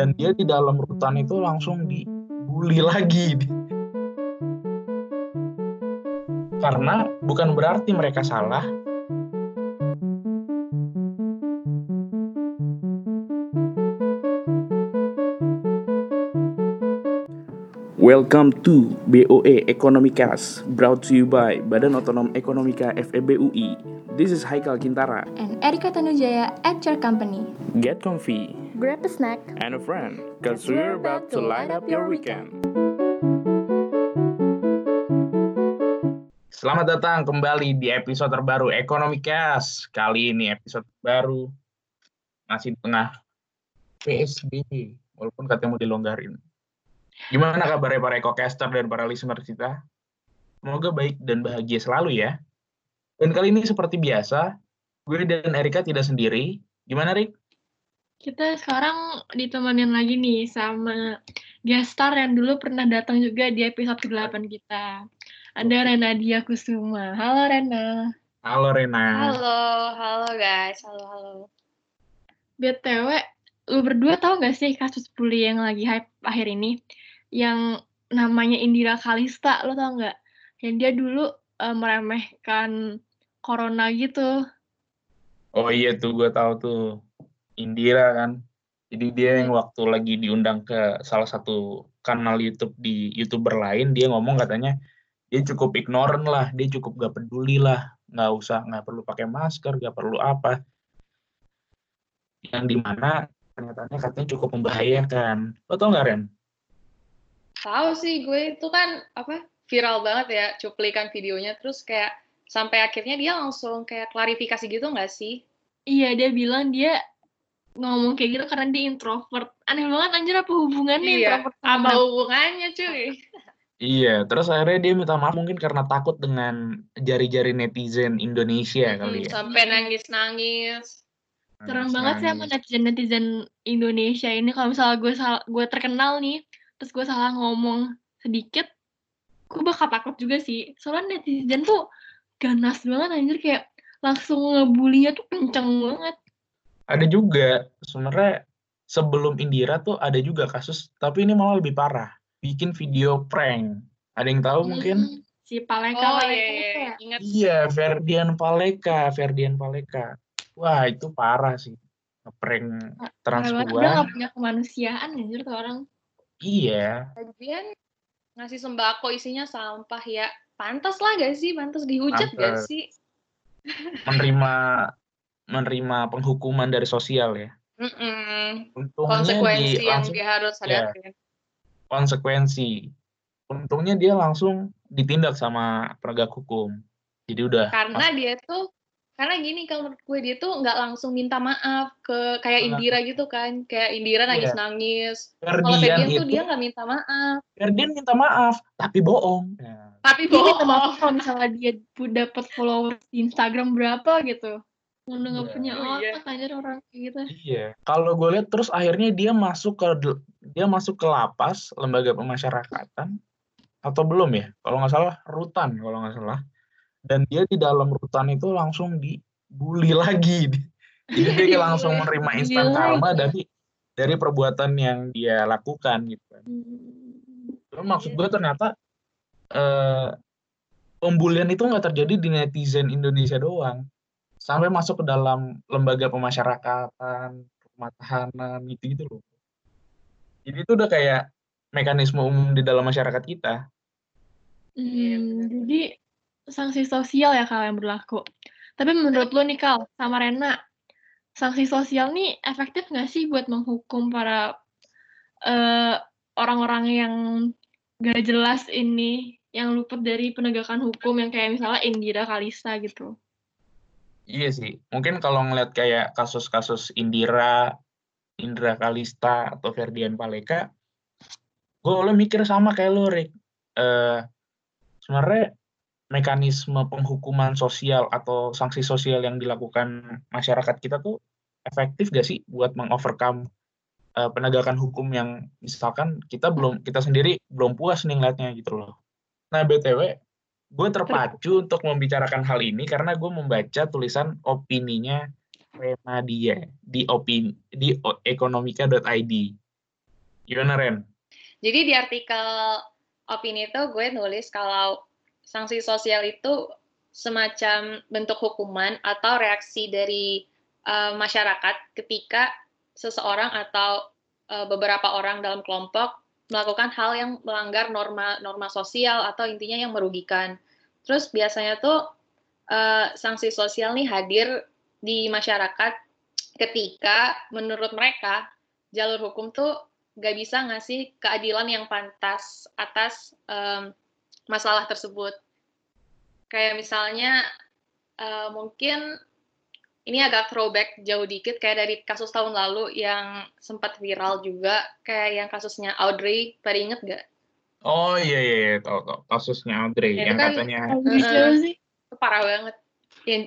dan dia di dalam rutan itu langsung dibully lagi karena bukan berarti mereka salah Welcome to BOE Ekonomikas, brought to you by Badan Otonom Ekonomika FEBUI. This is Haikal Kintara. And Erika Tanujaya at your company. Get comfy Grab a snack. and a friend, cause we're about to light up your weekend. Selamat datang kembali di episode terbaru Ekonomikas. Kali ini episode baru masih di tengah PSBB, walaupun katanya mau dilonggarin. Gimana kabarnya para ekocaster dan para listener kita? Semoga baik dan bahagia selalu ya. Dan kali ini seperti biasa, gue dan Erika tidak sendiri. Gimana, Rik? Kita sekarang ditemenin lagi nih sama guest star yang dulu pernah datang juga di episode ke-8 kita. Ada Rena Dia Kusuma. Halo Rena. Halo, Rena. Halo, halo guys, halo halo. BTW, lu berdua tahu gak sih kasus bully yang lagi hype akhir ini? Yang namanya Indira Kalista, lo tau nggak? Yang dia dulu eh, meremehkan corona gitu. Oh iya tuh, gue tahu tuh. Indira kan. Jadi dia yang waktu lagi diundang ke salah satu kanal YouTube di YouTuber lain, dia ngomong katanya dia cukup ignorant lah, dia cukup gak peduli lah, nggak usah, nggak perlu pakai masker, nggak perlu apa. Yang di mana kenyataannya katanya cukup membahayakan. Lo tau nggak Ren? Tahu sih gue itu kan apa viral banget ya cuplikan videonya terus kayak sampai akhirnya dia langsung kayak klarifikasi gitu nggak sih? Iya, dia bilang dia ngomong kayak gitu karena dia introvert. Aneh banget anjir apa hubungannya Iya, introvert apa sama hubungannya cuy? Iya, terus akhirnya dia minta maaf mungkin karena takut dengan jari-jari netizen Indonesia kali Hmm, ya. sampai nangis-nangis. Serem Nangis- banget sih sama netizen-netizen Indonesia ini kalau misalnya gue salah gue terkenal nih terus gue salah ngomong sedikit gue bakal takut juga sih soalnya netizen tuh ganas banget anjir kayak langsung ngebulinya tuh kenceng banget Ada juga sebenarnya sebelum Indira tuh ada juga kasus, tapi ini malah lebih parah. Bikin video prank. Ada yang tahu mungkin? Hmm, si Paleka Oh Paleka iya, iya, kayak ingat. Iya, Ferdian Paleka, Ferdian Paleka. Wah, itu parah sih. Ngeprank dia transpuan. gak punya kemanusiaan anjir tuh orang Iya, Lagian ngasih sembako isinya sampah ya. Pantas lah gak sih? Pantas dihujat gak sih? menerima menerima penghukuman dari sosial ya. Mm-mm. Untungnya Konsekuensi di yang langsung dia harus Iya. hadapin. konsekuensi. Untungnya dia langsung ditindak sama penegak hukum. Jadi udah karena dia tuh karena gini kalau menurut gue dia tuh nggak langsung minta maaf ke kayak Nah. Indira gitu kan kayak Indira Iya. nangis nangis kalau Ferdian Ferdian tuh itu dia nggak minta maaf Ferdian minta maaf tapi bohong. Nah, tapi bohong maaf kalau misalnya dia dapat followers di Instagram berapa gitu udah nggak Iya. punya Oh, iya. otak anjir orang kayak gitu Iya. Kalau gue lihat terus akhirnya dia masuk ke dia masuk ke lapas lembaga pemasyarakatan atau belum ya? Kalau nggak salah rutan kalau nggak salah. Dan dia di dalam rutan itu langsung dibully lagi. Jadi dia langsung menerima instan karma dari dari perbuatan yang dia lakukan gitu kan. Hmm. Terus maksud gue ternyata eh, pembulian itu nggak terjadi di netizen Indonesia doang, sampai masuk ke dalam lembaga pemasyarakatan, rumah tahanan gitu gitu loh. Jadi itu udah kayak mekanisme umum di dalam masyarakat kita. Hmm, jadi sanksi sosial ya Kal yang berlaku. Tapi menurut lo nih Kal, sama Rena, sanksi sosial nih efektif nggak sih buat menghukum para eh, orang-orang yang gak jelas ini, yang luput dari penegakan hukum yang kayak misalnya Indira Kalista gitu. Iya sih, mungkin kalau ngeliat kayak kasus-kasus Indira, Indra Kalista atau Ferdian Paleka, gue oleh mikir sama kayak lo, Rick. Eh, sebenarnya mekanisme penghukuman sosial atau sanksi sosial yang dilakukan masyarakat kita tuh efektif gak sih buat mengovercome eh, penegakan hukum yang misalkan kita belum kita sendiri belum puas nih ngeliatnya gitu loh. Nah btw, gue terpacu untuk membicarakan hal ini karena gue membaca tulisan opininya Rena dia di opini di ekonomika.id. Gimana Ren? Jadi di artikel opini itu gue nulis kalau sanksi sosial itu semacam bentuk hukuman atau reaksi dari uh, masyarakat ketika seseorang atau uh, beberapa orang dalam kelompok melakukan hal yang melanggar norma norma sosial atau intinya yang merugikan. Terus biasanya tuh uh, sanksi sosial nih hadir di masyarakat ketika menurut mereka jalur hukum tuh gak bisa ngasih keadilan yang pantas atas um, masalah tersebut. Kayak misalnya uh, mungkin ini agak throwback jauh dikit kayak dari kasus tahun lalu yang sempat viral juga kayak yang kasusnya Audrey pada inget gak? Oh iya iya, iya. tahu tahu kasusnya Audrey Ya, yang kan- katanya sih? Itu parah banget. Yang,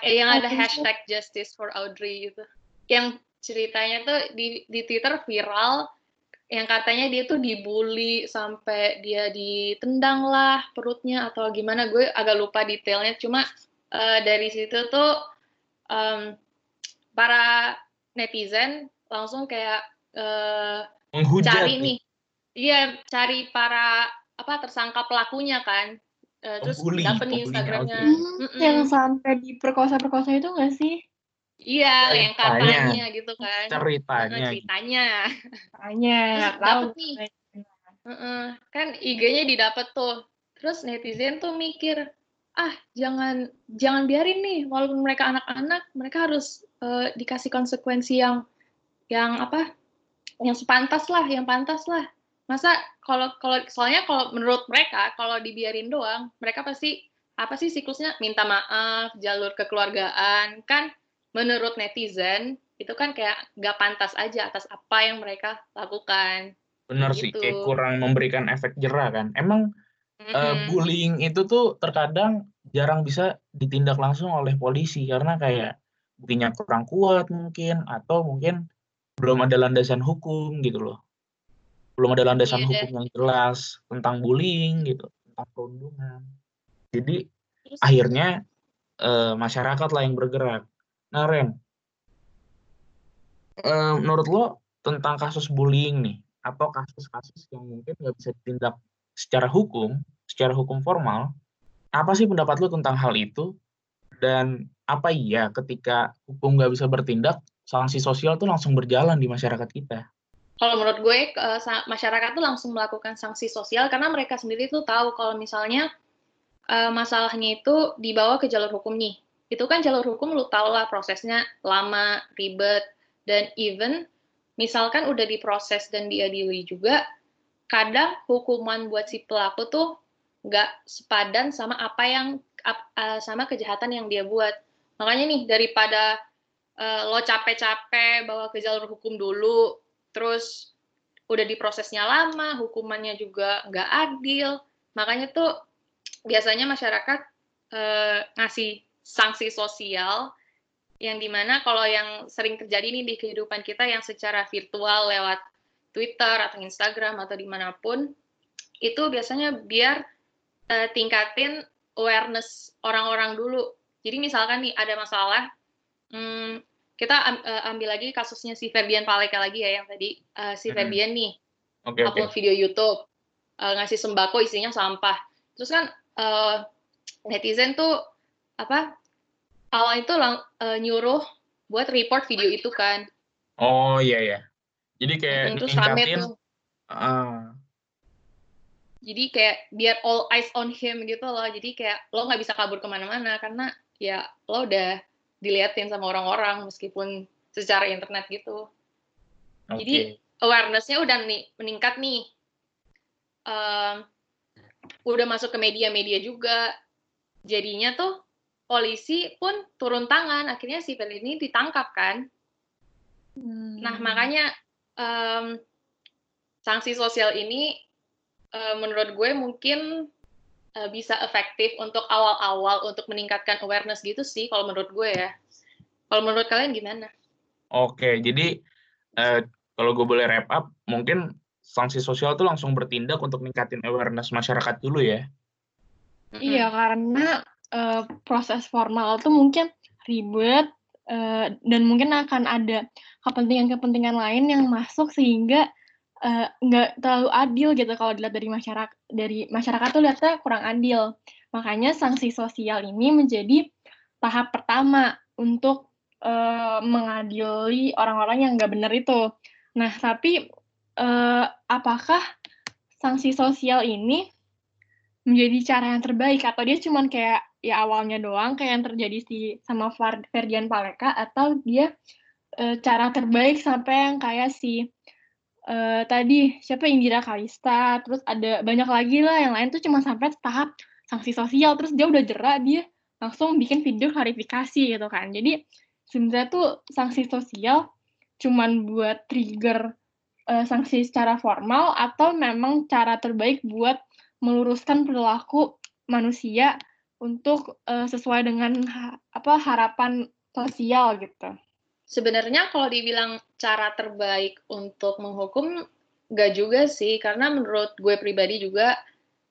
eh, yang ada hashtag justice for Audrey gitu. Yang ceritanya tuh di, di Twitter viral yang katanya dia tuh dibully sampai dia ditendang lah perutnya atau gimana gue agak lupa detailnya cuma eh, dari situ tuh em, para netizen langsung kayak eh, menghujat cari nih iya cari para apa tersangka pelakunya kan Eh, terus dapet nih Instagramnya oke. Hmm, Mm-mm. yang sampai diperkosa-perkosa itu nggak sih? iya yang Ceritanya. katanya gitu kan ceritanya. Nah, ceritanya Tanya, Terus nggak tahu. dapet nih. Heeh, kan IG-nya didapat tuh terus netizen tuh mikir ah jangan jangan biarin nih walaupun mereka anak-anak mereka harus eh, dikasih konsekuensi yang yang apa yang sepantas lah yang pantas lah masa kalau kalau soalnya kalau menurut mereka kalau dibiarin doang mereka pasti apa sih siklusnya minta maaf jalur kekeluargaan kan menurut netizen itu kan kayak gak pantas aja atas apa yang mereka lakukan Benar Gitu. sih, kayak kurang memberikan efek jerah kan. Emang Mm-mm. bullying itu tuh terkadang jarang bisa ditindak langsung oleh polisi karena kayak buktinya kurang kuat mungkin atau mungkin belum ada landasan hukum gitu loh. Belum ada landasan Iya deh. hukum yang jelas tentang bullying gitu, tentang perundungan. Jadi Terus- akhirnya eh, masyarakat lah yang bergerak. Nah Ren, eh, menurut lo tentang kasus bullying nih atau kasus-kasus yang mungkin nggak bisa ditindak secara hukum, secara hukum formal, apa sih pendapat lo tentang hal itu? Dan apa iya ketika hukum nggak bisa bertindak, sanksi sosial tuh langsung berjalan di masyarakat kita? kalau menurut gue masyarakat tuh langsung melakukan sanksi sosial karena mereka sendiri tuh tahu kalau misalnya eh, masalahnya itu dibawa ke jalur hukum nih. Itu kan jalur hukum lu tau lah prosesnya lama, ribet, dan even misalkan udah diproses dan diadili juga, kadang hukuman buat si pelaku tuh nggak sepadan sama apa yang eh, sama kejahatan yang dia buat. Makanya nih daripada eh, lo capek-capek bawa ke jalur hukum dulu, terus udah diprosesnya lama, hukumannya juga nggak adil. Makanya tuh biasanya masyarakat eh, ngasih sanksi sosial yang di mana kalau yang sering terjadi nih di kehidupan kita yang secara virtual lewat Twitter atau Instagram atau di mana pun itu biasanya biar eh, tingkatin awareness orang-orang dulu. Jadi misalkan nih ada masalah, hmm, kita eh, ambil lagi kasusnya si Ferdian Paleka lagi ya yang tadi eh, si. Ferdian nih oke. upload video YouTube eh, ngasih sembako isinya sampah. Terus kan eh, netizen tuh apa awal itu lang- eh, nyuruh buat report video itu kan. Oh iya ya. Jadi kayak terus rame tuh. ah, Jadi kayak biar all eyes on him gitu loh. Jadi kayak lo nggak bisa kabur ke mana-mana karena ya lo udah diliatin sama orang-orang meskipun secara internet gitu. oke. Jadi awareness-nya udah nih meningkat nih. Em, udah masuk ke media-media juga. Jadinya tuh polisi pun turun tangan. Akhirnya si Ferdi ini ditangkap kan. Nah makanya em, sanksi sosial ini eh, menurut gue mungkin eh, bisa efektif untuk awal-awal untuk meningkatkan awareness gitu sih kalau menurut gue ya. Kalau menurut kalian gimana? Oke, jadi eh, kalau gue boleh wrap up, mungkin sanksi sosial tuh langsung bertindak untuk ningkatin awareness masyarakat dulu ya. Iya, karena eh, proses formal tuh mungkin ribet eh, dan mungkin akan ada kepentingan-kepentingan lain yang masuk sehingga eh, nggak terlalu adil gitu kalau dilihat dari masyarakat dari masyarakat tuh lihatnya kurang adil. Makanya sanksi sosial ini menjadi tahap pertama untuk uh, mengadili orang-orang yang nggak benar itu. Nah, tapi uh, apakah sanksi sosial ini menjadi cara yang terbaik atau dia cuman kayak ya awalnya doang kayak yang terjadi si sama Ferdian Paleka atau dia uh, cara terbaik sampai yang kayak si uh, tadi siapa Indira Kalista terus ada banyak lagi lah yang lain tuh cuma sampai tahap sanksi sosial terus dia udah jerak dia langsung bikin video klarifikasi gitu kan. Jadi sebenarnya tuh sanksi sosial cuman buat trigger uh, sanksi secara formal atau memang cara terbaik buat meluruskan perilaku manusia untuk uh, sesuai dengan ha apa harapan sosial gitu. Sebenarnya kalau dibilang cara terbaik untuk menghukum gak juga sih karena menurut gue pribadi juga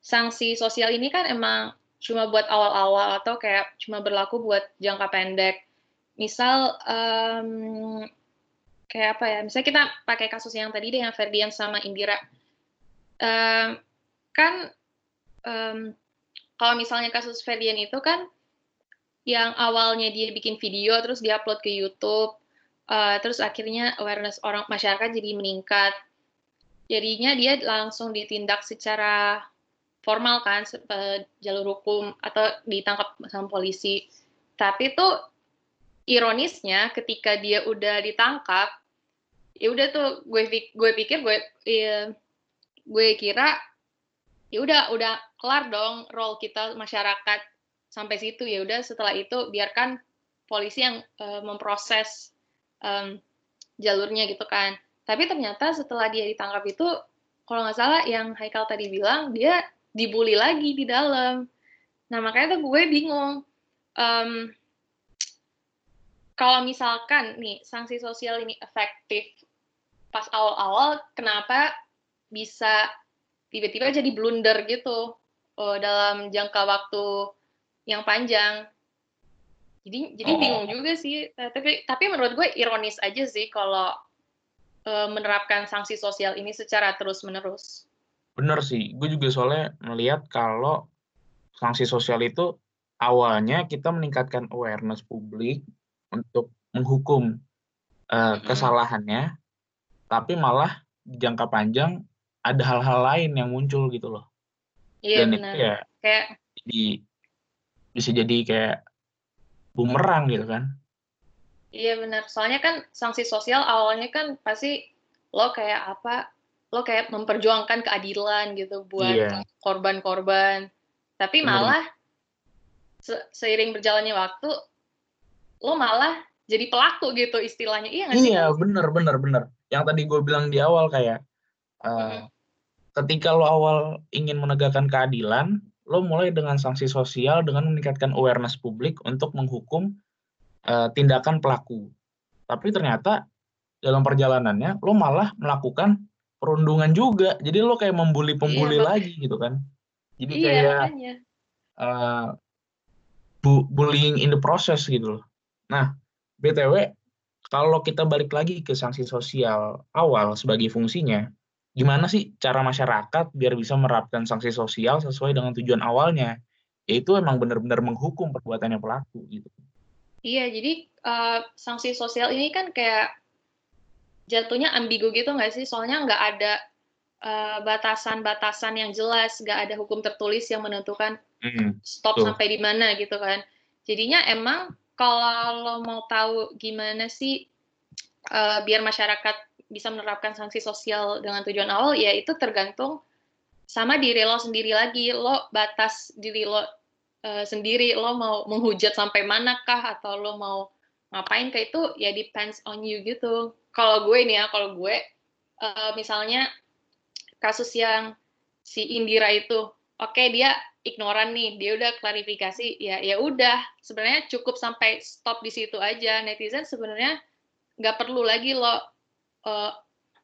sanksi sosial ini kan emang cuma buat awal-awal atau kayak cuma berlaku buat jangka pendek. Misal um, kayak apa ya? Misalnya kita pakai kasus yang tadi deh yang Ferdian sama Indira. Um, kan um, kalau misalnya kasus Ferdian itu kan yang awalnya dia bikin video terus dia upload ke YouTube, uh, terus akhirnya awareness orang masyarakat jadi meningkat. Jadinya dia langsung ditindak secara formal kan jalur hukum atau ditangkap sama polisi. Tapi tuh ironisnya ketika dia udah ditangkap, ya udah tuh gue gue pikir gue ya, gue kira ya udah udah kelar dong role kita masyarakat sampai situ ya udah setelah itu biarkan polisi yang uh, memproses um, jalurnya gitu kan. Tapi ternyata setelah dia ditangkap itu kalau nggak salah yang Haikal tadi bilang dia dibully lagi di dalam. Nah makanya tuh gue bingung. Um, kalau misalkan nih sanksi sosial ini efektif pas awal-awal, kenapa bisa tiba-tiba jadi blunder gitu uh, dalam jangka waktu yang panjang? Jadi jadi oh. bingung juga sih. Tapi tapi menurut gue ironis aja sih kalau uh, menerapkan sanksi sosial ini secara terus-menerus. Bener sih, gue juga soalnya melihat kalau sanksi sosial itu awalnya kita meningkatkan awareness publik untuk menghukum uh, kesalahannya, tapi malah jangka panjang ada hal-hal lain yang muncul gitu loh. Iya Dan benar. itu ya kayak di bisa jadi kayak bumerang gitu kan. Iya benar. Soalnya kan sanksi sosial awalnya kan pasti lo kayak apa lo kayak memperjuangkan keadilan gitu buat iya. korban-korban. Tapi malah se seiring berjalannya waktu lo malah jadi pelaku gitu istilahnya. Iya gak sih? Iya, bener bener bener. Yang tadi gue bilang di awal kayak uh, hmm. Ketika lo awal ingin menegakkan keadilan, lo mulai dengan sanksi sosial dengan meningkatkan awareness publik untuk menghukum uh, tindakan pelaku. Tapi ternyata dalam perjalanannya lo malah melakukan perundungan juga. Jadi lo kayak membuli pembuli iya, lagi gitu kan. Jadi iya, kayak uh, bu bullying in the process gitu loh. Nah, BTW kalau kita balik lagi ke sanksi sosial awal sebagai fungsinya, gimana sih cara masyarakat biar bisa menerapkan sanksi sosial sesuai dengan tujuan awalnya? Yaitu emang benar-benar menghukum perbuatannya pelaku gitu. Iya, jadi uh, sanksi sosial ini kan kayak jatuhnya ambigu gitu nggak sih? Soalnya nggak ada eh, batasan-batasan uh, yang jelas, nggak ada hukum tertulis yang menentukan mm, stop tuh. sampai di mana gitu kan. Jadinya emang kalau lo mau tahu gimana sih uh, biar masyarakat bisa menerapkan sanksi sosial dengan tujuan awal, ya itu tergantung sama diri lo sendiri lagi. Lo batas diri lo uh, sendiri, lo mau menghujat sampai manakah atau lo mau ngapain kayak itu ya depends on you gitu. Kalau gue nih ya kalau gue uh, misalnya kasus yang si Indira itu oke okay, dia ignoran nih dia udah klarifikasi ya ya udah. Sebenarnya cukup sampai stop di situ aja. Netizen sebenarnya nggak perlu lagi lo uh,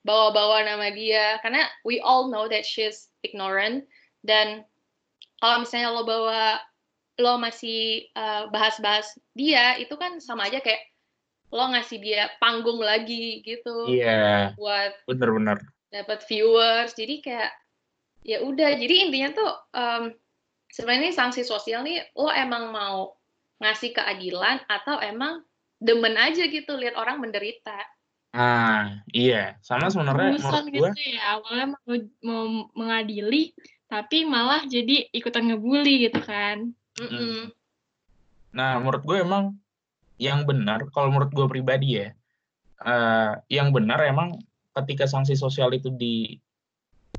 bawa-bawa nama dia karena we all know that she's ignorant dan kalau misalnya lo bawa lo masih uh, bahas-bahas dia itu kan sama aja kayak lo ngasih dia panggung lagi gitu iya buat bener-bener dapat viewers. Jadi kayak ya udah. Jadi intinya tuh um, sebenarnya sanksi sosial nih lo emang mau ngasih keadilan atau emang demen aja gitu lihat orang menderita. Ah, iya. Sama sebenarnya menurut gitu ya, awalnya mau, mau mengadili, tapi malah jadi ikutan ngebully gitu kan. Mm -mm. Nah, menurut gue emang yang benar, kalau menurut gue pribadi ya, uh, yang benar emang ketika sanksi sosial itu di,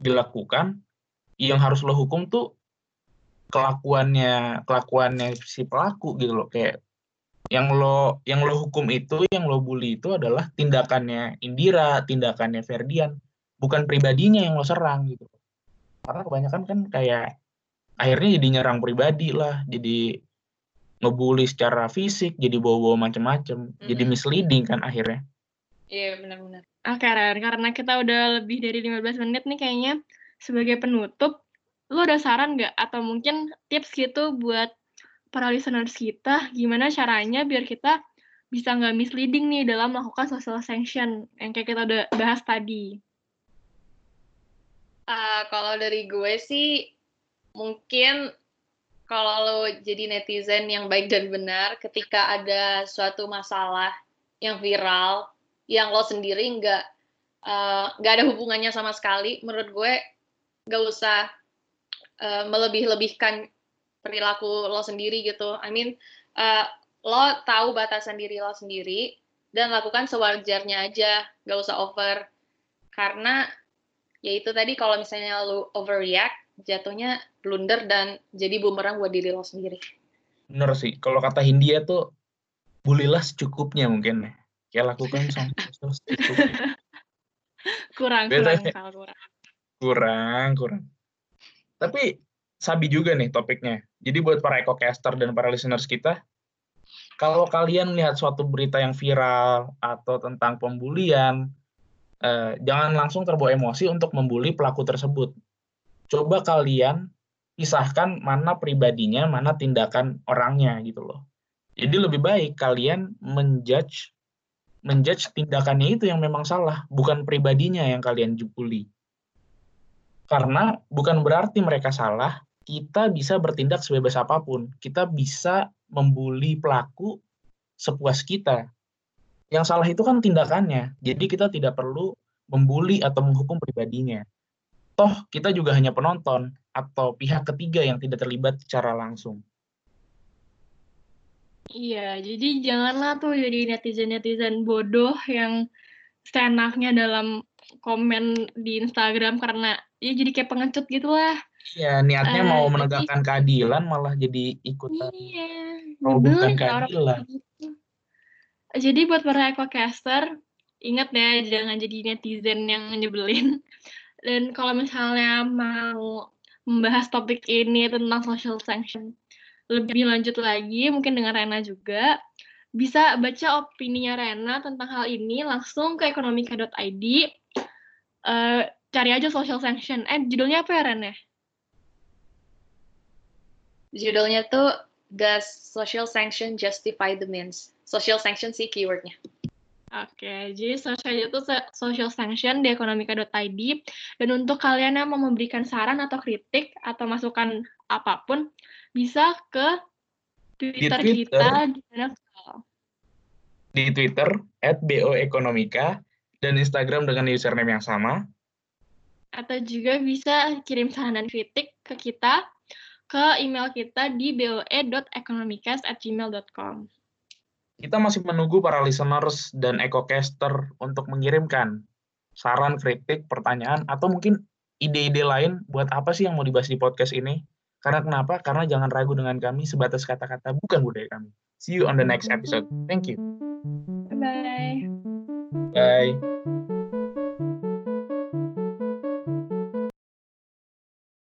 dilakukan, yang harus lo hukum tuh kelakuannya kelakuannya si pelaku gitu loh kayak yang lo yang lo hukum itu yang lo bully itu adalah tindakannya Indira tindakannya Ferdian bukan pribadinya yang lo serang gitu. Karena kebanyakan kan kayak akhirnya jadi nyerang pribadi lah jadi ngebully secara fisik jadi bawa-bawa macem-macem mm-hmm. jadi misleading kan akhirnya. Iya benar-benar. Oke Ren karena kita udah lebih dari 15 menit nih kayaknya sebagai penutup lu ada saran nggak? Atau mungkin tips gitu buat para listeners kita gimana caranya biar kita bisa nggak misleading nih dalam melakukan social sanction yang kayak kita udah bahas tadi? Uh, kalau dari gue sih mungkin kalau lo jadi netizen yang baik dan benar ketika ada suatu masalah yang viral yang lo sendiri nggak eh, nggak uh, ada hubungannya sama sekali menurut gue nggak usah uh, melebih-lebihkan perilaku lo sendiri gitu. I mean, uh, lo tahu batasan diri lo sendiri dan lakukan sewajarnya aja, gak usah over. Karena ya itu tadi kalau misalnya lo overreact, jatuhnya blunder dan jadi bumerang buat diri lo sendiri. Bener sih, kalau kata Hindia tuh bulilah secukupnya mungkin ya. Lakukan secukupnya. kurang, kurang, kurang. Kurang, kurang. Tapi sabi juga nih topiknya. Jadi buat para ecocaster dan para listeners kita, kalau kalian melihat suatu berita yang viral atau tentang pembulian, eh, jangan langsung terbawa emosi untuk membuli pelaku tersebut. Coba kalian pisahkan mana pribadinya, mana tindakan orangnya gitu loh. Jadi lebih baik kalian menjudge menjudge tindakannya itu yang memang salah, bukan pribadinya yang kalian jupuli. Karena bukan berarti mereka salah, kita bisa bertindak sebebas apa pun. Kita bisa membuli pelaku sepuas kita. Yang salah itu kan tindakannya. Jadi kita tidak perlu membuli atau menghukum pribadinya. Toh kita juga hanya penonton atau pihak ketiga yang tidak terlibat secara langsung. Iya, jadi janganlah tuh jadi netizen-netizen bodoh yang seenaknya dalam komen di Instagram karena ya jadi kayak pengecut gitu lah. Iya, niatnya uh, mau menegakkan jadi, keadilan malah jadi ikutan iya, bukan keadilan. Gitu. Jadi buat para ecocaster, ingat ya jangan jadi netizen yang nyebelin. Dan kalau misalnya mau membahas topik ini tentang social sanction lebih lanjut lagi, mungkin dengan Rena juga, bisa baca opininya Rena tentang hal ini langsung ke ekonomika.id. Uh, cari aja social sanction. Eh, judulnya apa ya, Ren ya? Judulnya tuh Does Social Sanction Justify the Means? Social sanction sih keywordnya. Oke, okay, jadi social itu social sanction di ekonomika.id dan untuk kalian yang mau memberikan saran atau kritik atau masukan apa pun bisa ke Twitter, di Twitter. kita di di Twitter @boekonomika dan Instagram dengan username yang sama. Atau juga bisa kirim saran dan kritik ke kita ke email kita di boe.economicast@gmail.com. Kita masih menunggu para listeners dan ecocaster untuk mengirimkan saran, kritik, pertanyaan, atau mungkin ide-ide lain buat apa sih yang mau dibahas di podcast ini. Karena kenapa? Karena jangan ragu dengan kami sebatas kata-kata bukan budaya kami. See you on the next episode. Thank you. Bye. Bye.